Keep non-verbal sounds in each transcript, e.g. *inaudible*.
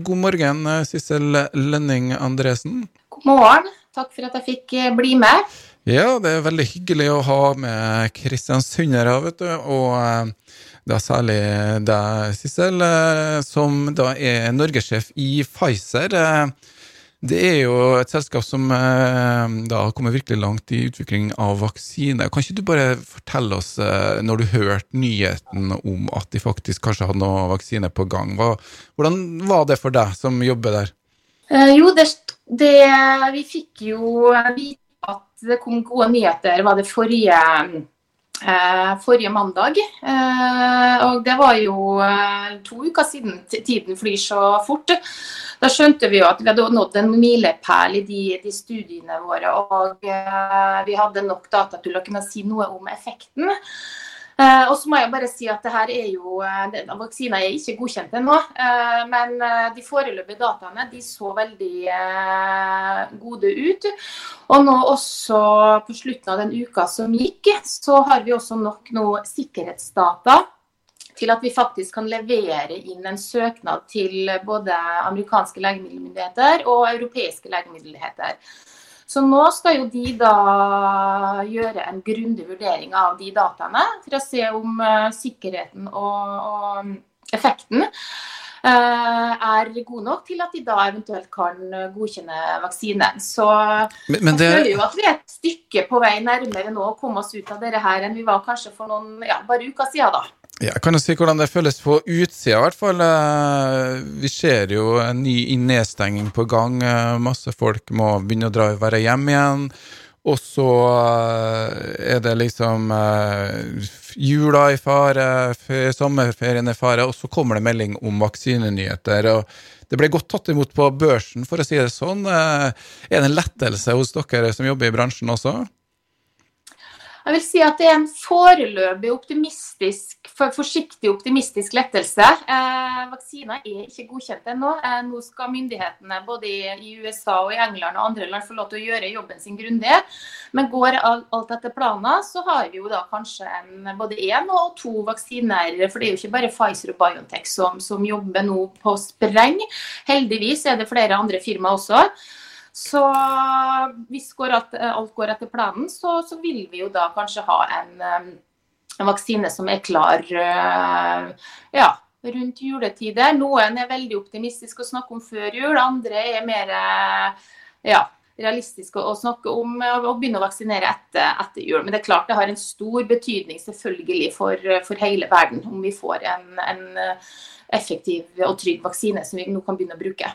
God morgen, Sissel Lønning Andresen. God morgen. Takk for at jeg fikk eh, bli med. Ja, det er veldig hyggelig å ha med kristiansundere, vet du. Og eh, da særlig deg, Sissel, eh, som da er norgessjef i Pfizer. Det er jo et selskap som da har kommet virkelig langt i utvikling av vaksine. Kan ikke du bare fortelle oss, når du hørte nyheten om at de faktisk kanskje hadde noe vaksine på gang, hva, hvordan var det for deg som jobber der? Eh, jo, det, det, Vi fikk jo vite at det kom gode nyheter var det forrige, eh, forrige mandag. Eh, og det var jo eh, to uker siden. Tiden flyr så fort. Da skjønte vi jo at vi hadde nådd en milepæl i de, de, studiene våre. Og eh, vi hadde nok data til å kunne si noe om effekten. Uh, og så må jeg bare si at det her er jo, Vaksina er ikke godkjent ennå, uh, men de foreløpige dataene de så veldig gode ut. Og nå også på slutten av den uka som gikk, så har vi også nok noe sikkerhetsdata til at vi faktisk kan levere inn en søknad til både amerikanske legemiddelmyndigheter og europeiske legemiddelmyndigheter. Så nå skal jo de da gjøre en grundig vurdering av de dataene for å se om uh, sikkerheten og, og effekten uh, er god nok til at de da eventuelt kan godkjenne vaksinen. Så men, men det... jeg føler jo at vi er et stykke på vei nærmere nå å komme oss ut av dette her enn vi var kanskje for noen ja, bare uker siden. da. Jeg kan jo si hvordan det føles på utsida, i hvert fall. Eh, vi ser jo en ny nedstenging på gang. Eh, masse folk må begynne å dra være hjem igjen. Og så eh, er det liksom jula i fare, sommerferien i fare, og så kommer det melding om vaksinenyheter. og Det ble godt tatt imot på børsen, for å si det sånn. Er det en lettelse hos dere som jobber i bransjen også? Jeg vil si at det er en foreløpig optimistisk, for forsiktig optimistisk lettelse. Eh, vaksiner er ikke godkjent ennå. Eh, nå skal myndighetene både i USA og i England og andre land få lov til å gjøre jobben sin grundig. Men går alt etter planen, så har vi jo da kanskje en, både én og to vaksiner. For det er jo ikke bare Pfizer og BioNTech som, som jobber nå på spreng. Heldigvis er det flere andre firmaer også. Så hvis alt, alt går etter planen, så, så, vil vi jo da kanskje ha en, en vaksine som er klar eh, ja, rundt juletider. Noen er veldig optimistiske å snakke om før jul, andre er mer ja, realistiske å snakke om å begynne å vaksinere etter, etter, jul. Men det er klart det har en stor betydning selvfølgelig for, for hele verden om vi får en, en effektiv og trygg vaksine som vi nå kan begynne å bruke.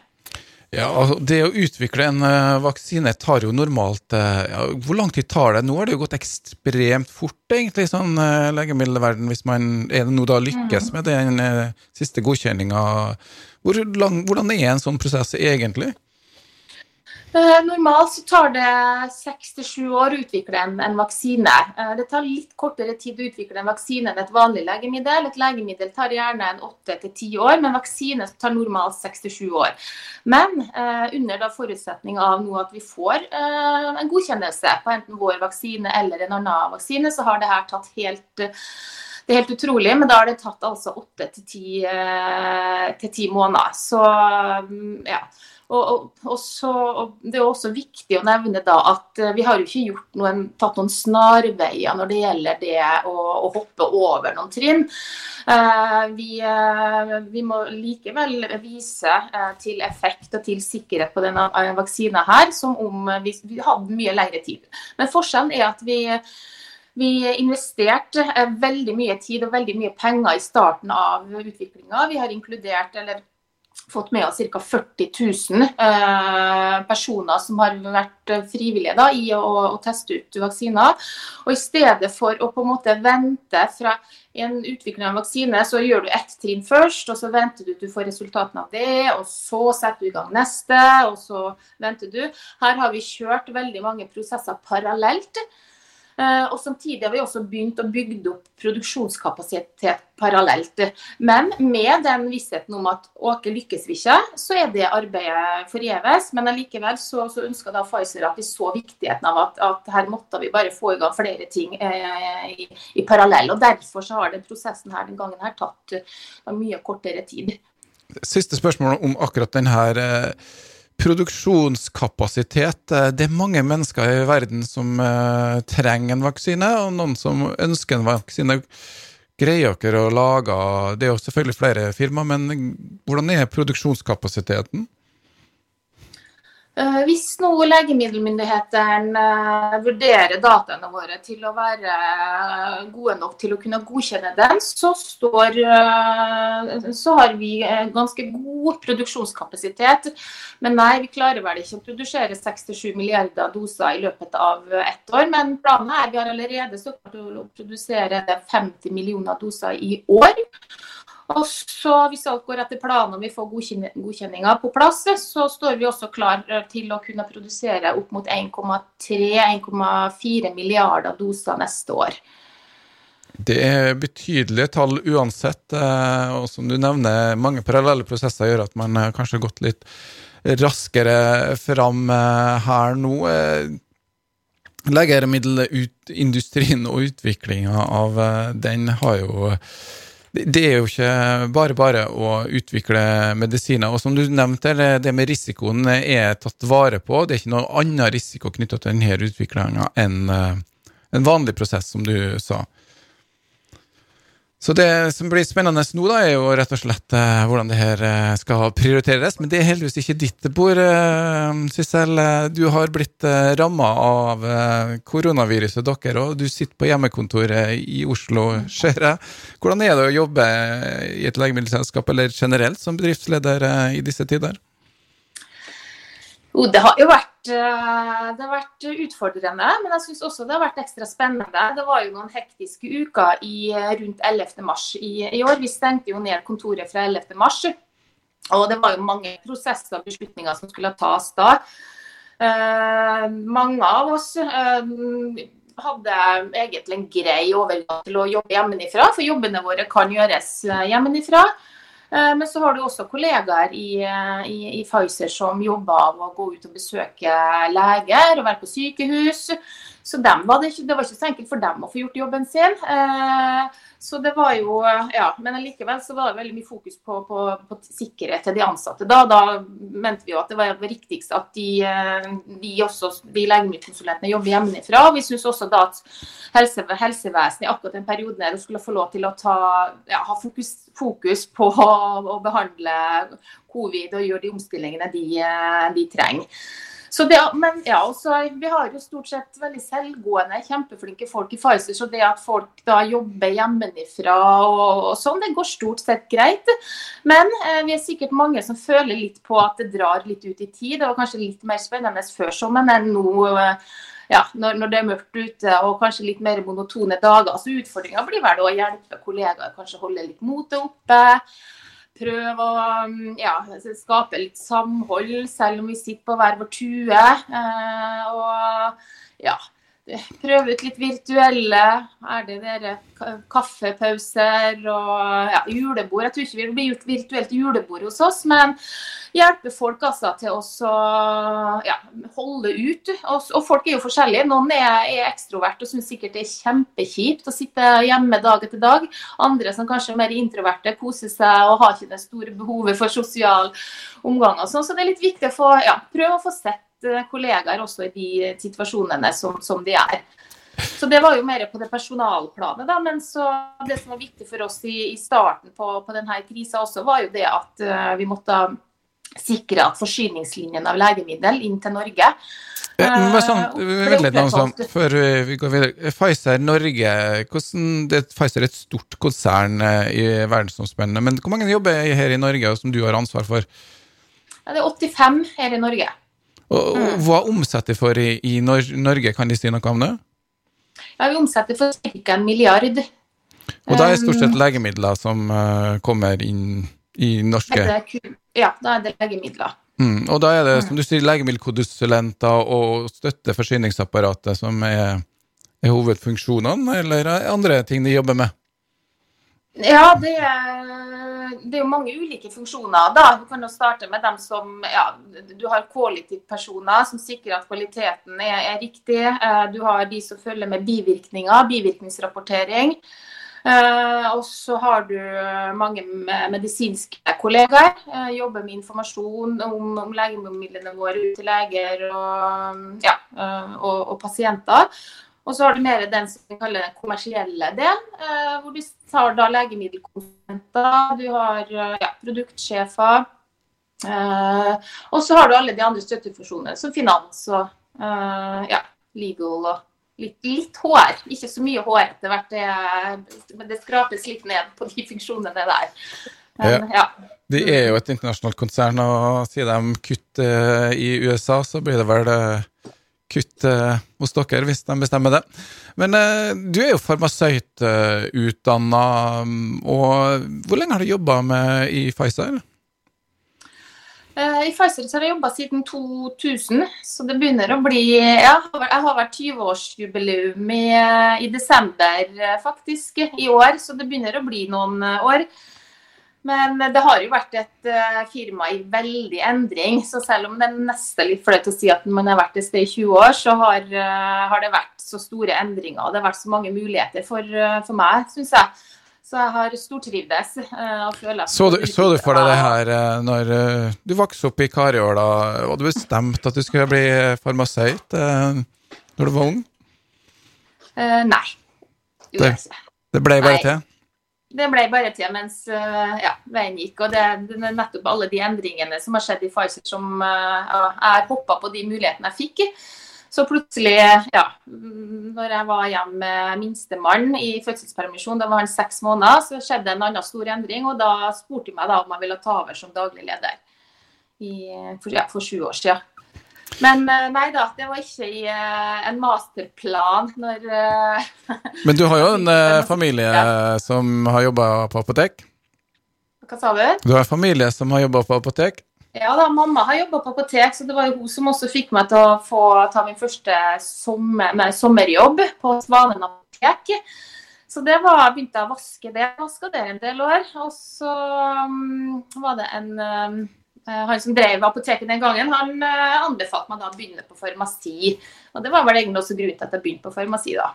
Ja, altså Det å utvikle en uh, vaksine tar jo normalt uh, ja, Hvor lang tid tar det? Nå har det jo gått ekstremt fort, egentlig, sånn uh, legemiddelverden, hvis man er det nå da lykkes med den siste godkjenninga. Hvor hvordan er en sånn prosess egentlig? Eh, normalt så tar det seks til sju år å utvikle en, en, vaksine. Eh, det tar litt kortere tid å utvikle en vaksine enn et vanlig legemiddel. Et legemiddel tar gjerne en åtte til ti år, men vaksine tar normalt seks til sju år. Men eh, under da forutsetning av nå at vi får en godkjennelse på enten vår vaksine eller en annen vaksine, så har det her tatt helt det er helt utrolig, men da har det tatt altså åtte til ti, eh, måneder. Så mm, ja. Og, og, og, så, og, Det er også viktig å nevne da at eh, vi har jo ikke noen, tatt noen snarveier når det gjelder det å, å hoppe over noen trinn. Uh, vi, vi, må likevel vise til effekt og til sikkerhet på denne vaksina her, som om vi hadde mye lengre tid. Men forskjellen er at vi vi investerte veldig mye tid og veldig mye penger i starten av utviklinga. Vi har inkludert, eller fått med oss ca. 40 000 eh, personer som har vært frivillige da, i å, å, teste ut vaksiner. Og I stedet for å på en måte vente fra en utvikling av en vaksine, så gjør du ett trinn først, og så venter du til du får resultatene av det, og så setter du i gang neste, og så venter du. Her har vi kjørt veldig mange prosesser parallelt. Eh, og Samtidig har vi også begynt å bygge opp produksjonskapasitet parallelt. Men med den vissheten om at åke lykkes vi ikke, så er det arbeidet forgjeves. Men allikevel så, så ønsker da Pfizer at vi så viktigheten av at, at, her måtte vi bare få i gang flere ting eh, i, i, parallell. og Derfor så har den prosessen her den gangen her tatt uh, mye kortere tid. Siste spørsmål om akkurat denne eh, produksjonskapasitet. Eh, det er mange mennesker i verden som uh, trenger en vaksine, og noen som ønsker en vaksine. Greier dere å lage Det er jo selvfølgelig flere firmaer, men hvordan er produksjonskapasiteten? Eh, hvis nå legemiddelmyndighetene eh, vurderer dataene våre til å være eh, gode nok til å kunne godkjenne dem, så, står, så har vi ganske god produksjonskapasitet. Men nei, vi klarer vel ikke å produsere 67 milliarder doser i løpet av ett år. Men planen er vi har allerede stått å produsere 50 millioner doser i år. Og så, hvis alt går etter planen og vi får godkjenninga på plass, så står vi også klar til å kunne produsere opp mot 1,3-1,4 milliarder doser neste år. Det er betydelige tall uansett, eh, og som du nevner, mange parallelle prosesser gjør at man kanskje har gått litt raskere fram eh, her nå. Eh, Legemiddelindustrien og utviklinga av den har jo det er jo ikke bare bare å utvikle medisiner. Og som du nevnte, det med risikoen er tatt vare på. Det er ikke noe annen risiko knytta til denne utviklinga enn eh, en vanlig prosess, som du sa. Så det som blir spennende nå, da, er jo rett og slett eh, hvordan det her eh, skal prioriteres. Men det er heldigvis ikke ditt bord, eh, Sissel. Du har blitt eh, ramma av eh, koronaviruset, dere, òg. du sitter på hjemmekontoret i Oslo, ser jeg. Hvordan er det å jobbe i et legemiddelselskap, eller generelt som bedriftsleder eh, i disse tider? Jo, det har jo vært, eh, det har vært utfordrende, men jeg syns også det har vært ekstra spennende. Det var jo noen hektiske uker i, eh, rundt 11. mars i, i, år. Vi stengte jo ned kontoret fra 11. mars. Og det var jo mange prosesser og beslutninger som skulle tas da. Uh, mange av oss uh, hadde egentlig en grei overgang til å jobbe hjemmefra, for jobbene våre kan gjøres hjemmefra. Eh, men så har du også kollegaer i, eh, i, i Pfizer som jobber av å gå ut og besøke leger og være på sykehus. Så var det, ikke, det, var ikke så enkelt for dem å få gjort jobben sin. Eh, så det var jo Ja, men likevel så var det veldig mye fokus på, på, på sikkerhet til de ansatte. Da, da mente vi jo at det var viktigst at de, de, også, de legemiddelkonsulentene jobber hjemmefra. Vi syns også da at helse, helsevesenet i akkurat den perioden skulle få lov til å ta, ja, ha fokus, fokus på *laughs* å, behandle covid og gjøre de omstillingene de, de trenger. Det, men ja, også, Vi har jo stort sett veldig selvgående, kjempeflinke folk i Pfizer. Så det at folk da jobber hjemmefra og, og sånn, det går stort sett greit. Men eh, vi er sikkert mange som føler litt på at det drar litt ut i tid. Det var kanskje litt mer spennende før sommeren enn nå. Eh, ja, når, når, det er mørkt ute og kanskje litt mer monotone dager. Så utfordringa blir vel å hjelpe kollegaer, kanskje holde litt motet oppe prøve å mm, ja, skape litt samhold, selv om vi sitter på hver vår tue. Eh, og ja, prøve ut litt virtuelle. Er det dere kaffepauser og ja, julebord? Jeg tror ikke det blir gjort virtuelt julebord hos oss, men hjelpe folk altså til å ja, holde ut. Og, og, folk er jo forskjellige. Noen er, er ekstrovert og syns sikkert det er kjempekjipt å sitte hjemme dag etter dag. Andre som kanskje er mer introverte, koser seg og har ikke det store behovet for sosial omgang. og sånn. Så det er litt viktig å få, ja, prøve å få sett Eh, kollegaer også i de situasjonene som, som de er. Så det var jo mer på det personalplanet, da. Men det som var viktig for oss i, i starten på, på denne krisa var jo det at uh, vi måtte sikre at forsyningslinjen av legemiddel inn til Norge sånn, litt, sånn, før vi går videre. Pfizer Norge, hvordan, det, Pfizer er et stort konsern i verdensomspennende, men hvor mange jobber her i Norge som du har ansvar for? Ja, det er 85 her i Norge. Og, mm. Hva omsetter for i, i, Norge, kan de si noe om det? Ja, Vi omsetter for ca. en milliard. Og da er det stort sett um, legemidler som uh, kommer inn i norske Ja, da er det legemidler. Mm, og da er det, mm. som du sier, legemiddelkonsulenter og støtteforsyningsapparatet som er, er hovedfunksjonene, eller andre ting de jobber med? Ja, det er, det er, jo mange ulike funksjoner. da. Du kan jo starte med dem som ja, Du har quality-personer som sikrer at kvaliteten er, er, riktig. Eh, du har de som følger med bivirkninger, bivirkningsrapportering. Eh, og så har du mange medisinske kollegaer. Eh, jobber med informasjon om, om legemidlene våre ut til leger og, ja, eh, og, og, pasienter. Og så har du mer den som vi kaller den kommersielle delen, hvor du har da legemiddelkonsulenter, du har ja, produktsjefer. og så har du alle de andre støttefunksjonene, som finans og ja, legal og litt, litt hår. Ikke så mye hår etter hvert, det, men det skrapes litt ned på de funksjonene der. Men, ja. ja. De er jo et internasjonalt konsern, og sier de kutt eh, i USA, så blir det vel eh, kutt eh, hos dere, hvis de bestemmer det. Men du er jo farmasøytutdanna, og hvor lenge har du jobba i Pfizer? Eh, I Pfizer har jeg jobba siden 2000, så det begynner å bli ja, Jeg har vært 20-årsjubileum i, i, desember, eh, faktisk, i år, så det begynner å bli noen eh, år. Men det har jo vært et firma i veldig endring, så selv om det er nesten litt flaut å si at man har vært et sted i 20 år, så har, har, det vært så store endringer og det har vært så mange muligheter for, for meg, syns jeg. Så jeg har stortrivdes. Uh, så, du, så du for deg det her uh, når uh, du vokste opp i Kariåla, og du bestemte at du skulle bli farmasøyt uh, når du var ung? nei. Det, det, ble bare nei. til? Det ble bare til mens ja, veien gikk. Og det, det, er nettopp alle de endringene som har skjedd i Pfizer som jeg har hoppa på de mulighetene jeg fikk. Så plutselig, ja, når jeg var hjemme med minstemann i fødselspermisjon, da var han seks måneder, så skjedde en annen stor endring. Og da spurte de meg da om jeg ville ta over som daglig leder i, for, ja, for sju år siden. Men eh, nei da, det var ikke i uh, en masterplan når uh, Men du har jo en *laughs* familie som har jobba på apotek? Hva sa du? Du har en familie som har jobba på apotek? Ja da, mamma har jobba på apotek, så det var jo hun som også fikk meg til å få ta min første sommer, sommerjobb på Svanen apotek. Så det var, begynte jeg å vaske det. Vaska det en del år. Og så um, var det en um, Han som drev apoteket den gangen, han uh, anbefalte meg da å begynne på farmasi. Og det var vel egentlig også grunnen til at jeg begynte på farmasi da.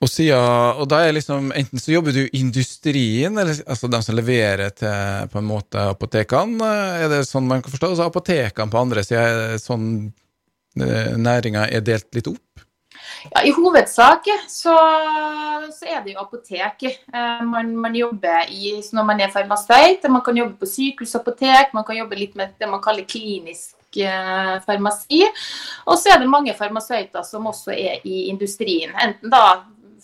Og, siden, og da er liksom, Enten så jobber du i industrien, eller altså de som leverer til på en måte apotekene. Er det sånn man kan forstå? Og så apotekene på andre sida, er sånn eh, næringa er delt litt opp? Ja, I hovedsak så, så, er det jo apotek eh, man, man, jobber i når man er farmasøyt. Man kan jobbe på sykehusapotek, man kan jobbe litt med det man kaller klinisk eh, farmasi. Og så er det mange farmasøyter som også er i industrien. Enten da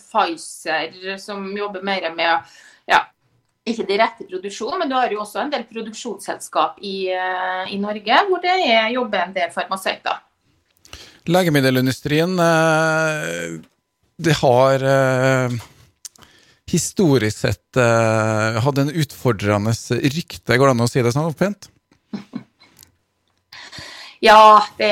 Pfizer som jobber mer med ja, ikke direkte produksjon, men du har jo også en del produksjonsselskap i, eh, i Norge hvor det er, jobber en del farmasøyter. Legemiddelindustrien eh, det har eh, historisk sett hatt en utfordrende rykte, går det an å si det sånn pent? *laughs* Ja, det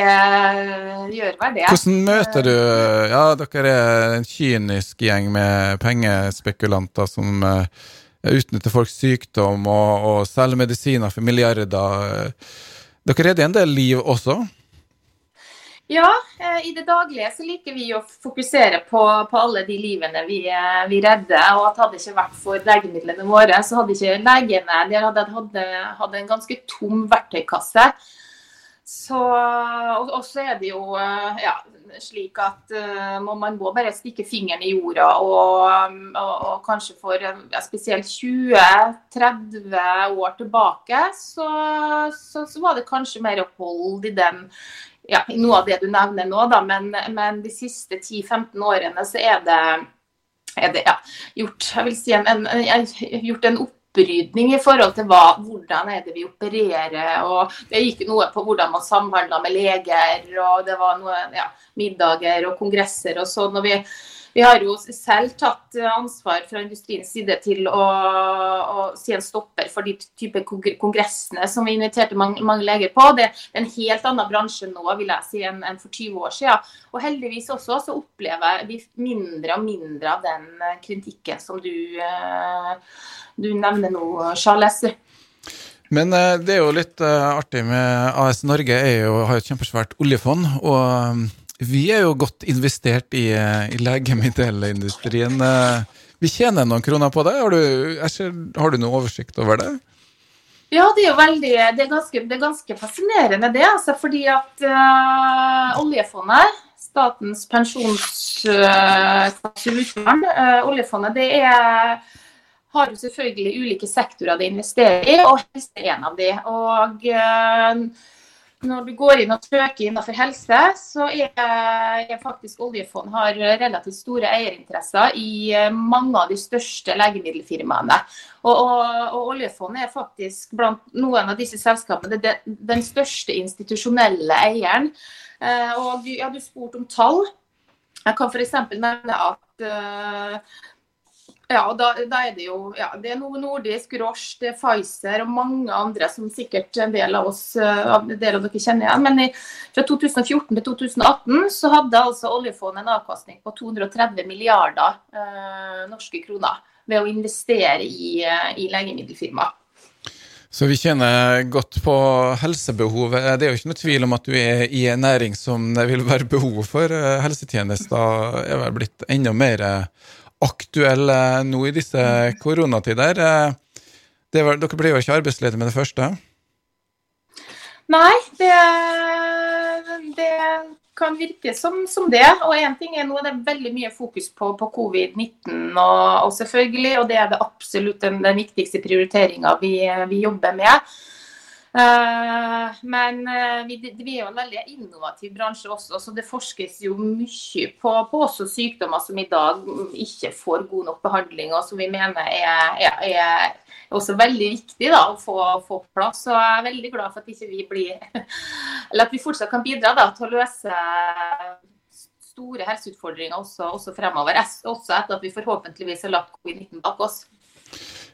gjør vel det. Hvordan møter du Ja, dere er en kynisk gjeng med pengespekulanter som uh, utnytter folks sykdom og, og selger medisiner for milliarder. Dere redder en del liv også? Ja, eh, i det daglige så liker vi å fokusere på, på alle de livene vi, eh, vi, redder. Og at hadde det ikke vært for legemidlene våre, så hadde ikke legene De hadde, hadde, hadde en ganske tom verktøykasse. Så, og, så er det jo eh, ja, slik at uh, man må bare stikke fingeren i jorda. Og, og, og kanskje for ja, spesielt 20-30 år tilbake, så, så, så, var det kanskje mer hold i den ja, i noe av det du nevner nå, da, men, men de siste 10-15 årene så er det, er det ja, gjort, jeg vil si en, en, gjort en opp opprydning i forhold til hva, hvordan er det vi opererer. og Det gikk noe på hvordan man samhandla med leger, og det var noe ja, middager og kongresser og sånn. og vi vi har jo selv tatt ansvar fra industriens side til å, å si en stopper for de type kongressene som vi inviterte mange, mange, leger på. Det er en helt annen bransje nå vil jeg si, enn, enn for 20 år siden. Og heldigvis også så opplever vi mindre og mindre av den kritikken som du, eh, du nevner nå, Charles. Men uh, det er jo litt uh, artig med AS Norge er jo, har jo et kjempesvært oljefond. og vi er jo godt investert i, i legemiddelindustrien. Vi tjener noen kroner på det. Har du, har du noe oversikt over det? Ja, det er jo veldig, det er ganske, det er ganske fascinerende det. Altså, fordi at uh, oljefondet, Statens pensjonskasse uh, utland, uh, oljefondet, det er, har jo selvfølgelig ulike sektorer det investerer i, og helse er en av de. Og uh, når du går inn og søker innenfor helse, så er, faktisk oljefond har relativt store eierinteresser i eh, mange av de største legemiddelfirmaene. Og, og, og oljefondet er faktisk blant noen av disse selskapene det, den største institusjonelle eieren. Eh, og ja, du spurte om tall. Jeg kan f.eks. nevne at ja, da, da, er det jo ja, det er Novo nordisk, Roche, det er Pfizer og mange andre som sikkert en del av oss eh, del av dere kjenner igjen. Men i, fra 2014 til 2018 så hadde altså oljefondet en avkastning på 230 milliarder eh, norske kroner ved å investere i, eh, i legemiddelfirmaer. Så vi kjenner godt på helsebehovet. Det er jo ikke noe tvil om at du er i en næring som det vil være behov for. Eh, helsetjenester er vel blitt enda mer aktuell nå i disse koronatider. Var, dere blir jo ikke arbeidsledige med det første? Nei, det, det kan virke som, som det. Og én ting er nå det er veldig mye fokus på, på covid-19, og, og, selvfølgelig, og det er det absolutt den, den viktigste prioriteringa vi, vi, jobber med. Uh, men uh, vi, vi, er jo en veldig innovativ bransje også, så det forskes jo mye på, på også sykdommer som i dag ikke får god nok behandling, og som vi mener er, er, er også veldig viktig da, å få, på plass. Så jeg er veldig glad for at ikke vi blir *laughs* Eller at vi fortsatt kan bidra da, til å løse store helseutfordringer også, også fremover. Også etter at vi forhåpentligvis har lagt covid-19 bak oss.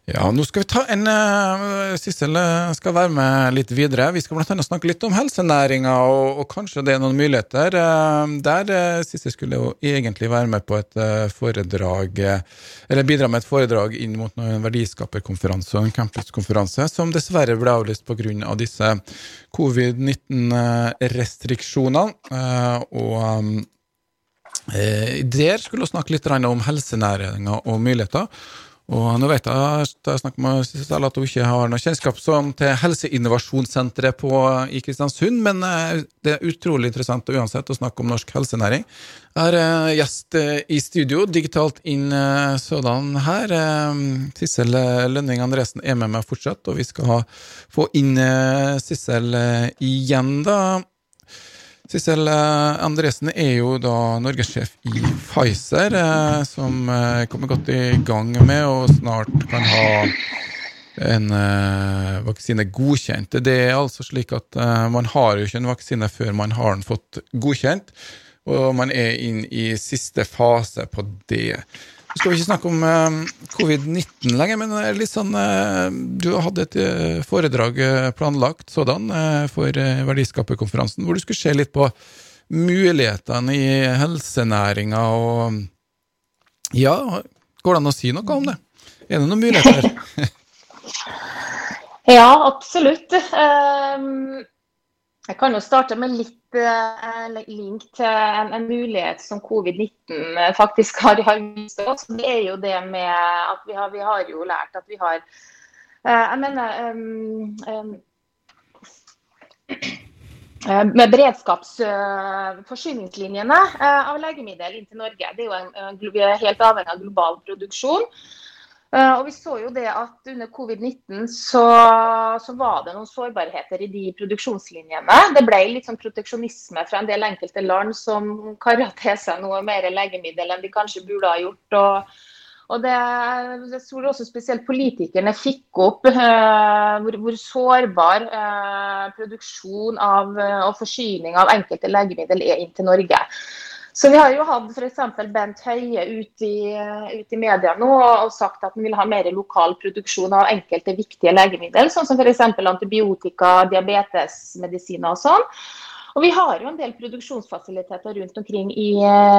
Ja, nå skal vi ta en uh, Sissel eh, skal være med litt videre. Vi skal annet snakke litt om helsenæringa, og, og, kanskje det er noen muligheter. Uh, der uh, Sissel skulle jo egentlig være med på et foredrag, eller bidra med et foredrag inn mot en verdiskaperkonferanse og en campuskonferanse, som dessverre ble avlyst pga. Av disse covid-19-restriksjonene. og der skulle vi snakke litt om helsenæringa og muligheter. Og nå vet jeg jeg med Sissel at hun ikke har noe kjennskap sånn til Helseinnovasjonssenteret i Kristiansund, men eh, det er utrolig interessant uansett å snakke om norsk helsenæring. Jeg er eh, gjest eh, i studio, digitalt inn sådan her. Sissel Lønning Andresen er med meg fortsatt, og vi skal få inn Sissel igjen, da. Sissel eh, Andresen er jo da norgessjef i Pfizer, eh, som eh, kommer godt i gang med og snart kan ha en vaksine godkjent. Det er altså slik at man har jo ikke en vaksine før man har den fått godkjent, og man er inn i siste fase på det. Skal vi ikke snakke om uh, covid-19 lenger, men litt sånn uh, Du hadde et foredrag planlagt sådan for Verdiskaperkonferansen, hvor du skulle se litt på mulighetene i helsenæringa og Ja, går det an å si noe om det? Er det noen muligheter? *laughs* *laughs* ja, absolutt. Um, jeg kan jo starte med litt uh, link til en, en, mulighet som covid-19 eh, faktisk har, har vist oss. Det er jo det med at vi har, vi har jo lært at vi har uh, Jeg mener um, um, med beredskapsforsyningslinjene av legemiddel inn til Norge. Det er jo en, vi er helt avhengig av global produksjon. Eh, og vi så jo det at Under covid-19 så, så, var det noen sårbarheter i de produksjonslinjene. Det ble litt sånn proteksjonisme fra en del enkelte land som kara til seg noe mer legemiddel enn de kanskje burde ha gjort. og, og det, jeg tror også spesielt politikerne fikk opp uh, hvor, hvor, sårbar uh, produksjon av, uh, og forsyning av enkelte legemiddel er inn til Norge. Så vi har jo hatt f.eks. Bent Høie ut i, ut i, media nå og sagt at han vil ha mer lokal produksjon av enkelte viktige legemidler, sånn som f.eks. antibiotika, diabetesmedisiner og sånn. Og vi har jo en del produksjonsfasiliteter rundt omkring i,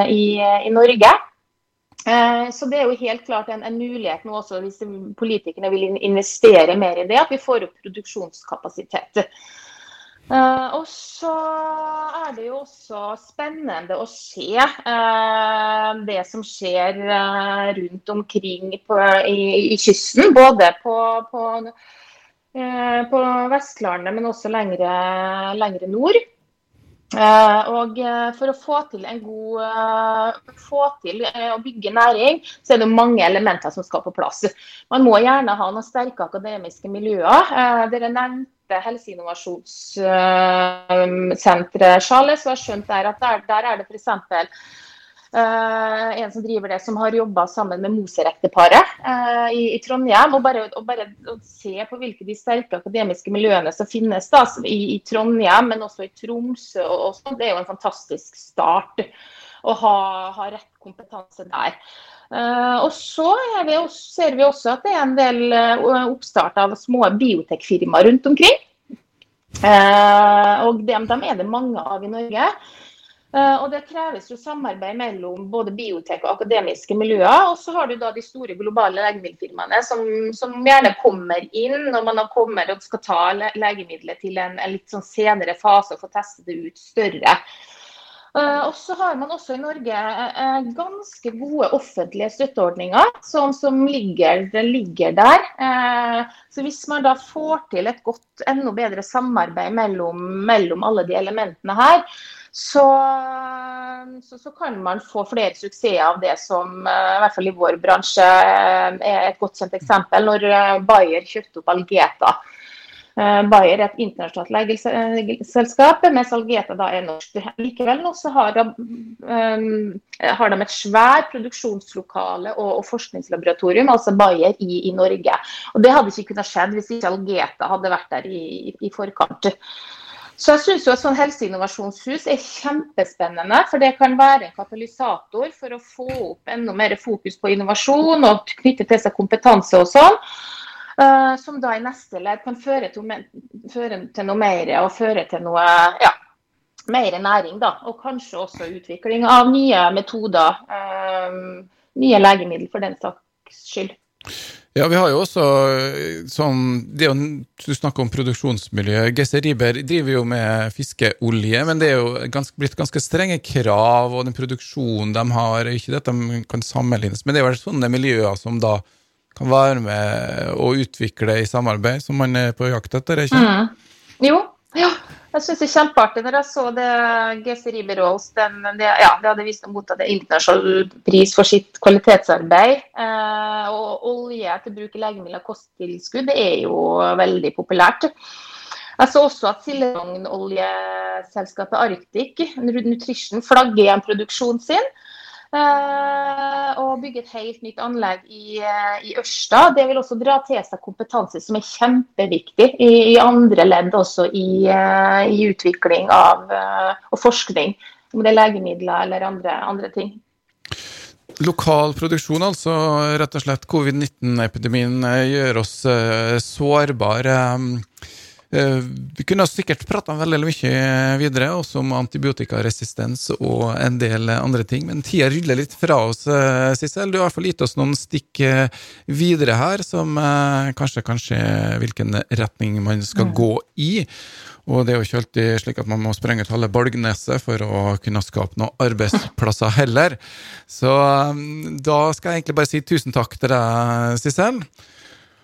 i, i Norge. Eh, så det er jo helt klart en, en, mulighet nå også, hvis politikerne vil investere mer i det, at vi får opp produksjonskapasitet. Uh, og så er det jo også spennende å se uh, det som skjer uh, rundt omkring på, i, i, kysten. Både på, på, på Vestlandet, men også lengre, lengre nord. Og For å få til en god få til å bygge næring, så er det mange elementer som skal på plass. Man må gjerne ha noen sterke akademiske miljøer. dere nevnte Helseinnovasjonssenteret, Charles. og jeg skjønt der at der, der er det f.eks. Uh, en som driver det, som har jobba sammen med Moser-ekteparet uh, i, i, Trondheim. Og bare, og bare å se på hvilke de sterke akademiske miljøene som finnes da, i, i, Trondheim, men også i Tromsø. Og, og sånn, det er jo en fantastisk start å ha, ha rett kompetanse der. Uh, og så vi også, ser vi også at det er en del oppstart av små biotekfirmaer rundt omkring. og dem, dem er det mange av i Norge. Uh, og Det kreves jo samarbeid mellom både biotek og akademiske miljøer. Og så har du da de store globale legemiddelfirmaene som, som gjerne kommer inn når man har kommet og skal ta legemiddelet til en, en litt sånn senere fase og få teste det ut større. Uh, og så har man også i Norge uh, ganske gode offentlige støtteordninger som, som ligger, ligger, der. Så hvis man da får til et godt, enda bedre samarbeid mellom, mellom alle de elementene her, så, så, så, kan man få flere suksesser av det som i hvert fall i vår bransje er et godt kjent eksempel. Når Bayer kjøpte opp Algeta Eh, Bayer er et internasjonalt legeselskap, mens Algeta da er norsk. Likevel nå så har de, um, har de et svært produksjonslokale og, og, forskningslaboratorium, altså Bayer, i, i, Norge. Og Det hadde ikke kunnet skjedd hvis ikke Algeta hadde vært der i, i forkant. Så jeg synes jo et sånn helseinnovasjonshus er kjempespennende. For det kan være en katalysator for å få opp enda mer fokus på innovasjon og knytte til seg kompetanse og sånn. Uh, som da i neste ledd kan føre til, føre til, noe mer og føre til noe ja, mer næring. da, Og kanskje også utvikling av nye metoder. Uh, nye legemiddel for den saks skyld. Ja, vi har jo også sånn det jo, Du snakker om produksjonsmiljø. Gesse Riiber driver jo med fiskeolje, men det er jo ganske, blitt ganske strenge krav, og den produksjonen de har, ikke at de kan sammenlignes, men det er jo sånne miljøer som da kan være med og utvikle i samarbeid, som man er på jakt etter? ikke? Mm. Jo, ja. Jeg syns det er kjempeartig når jeg så det GC Riberols den, det, ja, det hadde vist mottatt internasjonal pris for sitt kvalitetsarbeid. Eh, og olje til bruk i legemidler og kosttilskudd er jo veldig populært. Jeg så også at Silderonoljeselskapet Arctic Nutrition flagger igjen produksjonen sin. Eh, og bygge et helt nytt anlegg i, eh, i, Ørsta. Det vil også dra til seg kompetanse som er kjempeviktig i, i andre ledd også i, eh, i utvikling av, og forskning. Om det er legemidler eller andre, andre ting. Lokal produksjon, altså. Rett og slett covid-19-epidemien gjør oss sårbare. Eh, vi kunne sikkert prata veldig mye videre, også om antibiotikaresistens og en del andre ting, men tida ryller litt fra oss, eh, Sissel. Du har i hvert fall gitt oss noen stikk eh, videre her, som kanskje kan se hvilken retning man skal mm. gå i. Og det er jo ikke alltid slik at man må sprenge ut halve Balgneset for å kunne skape noen arbeidsplasser heller. Så da skal jeg egentlig bare si tusen takk til deg, Sissel.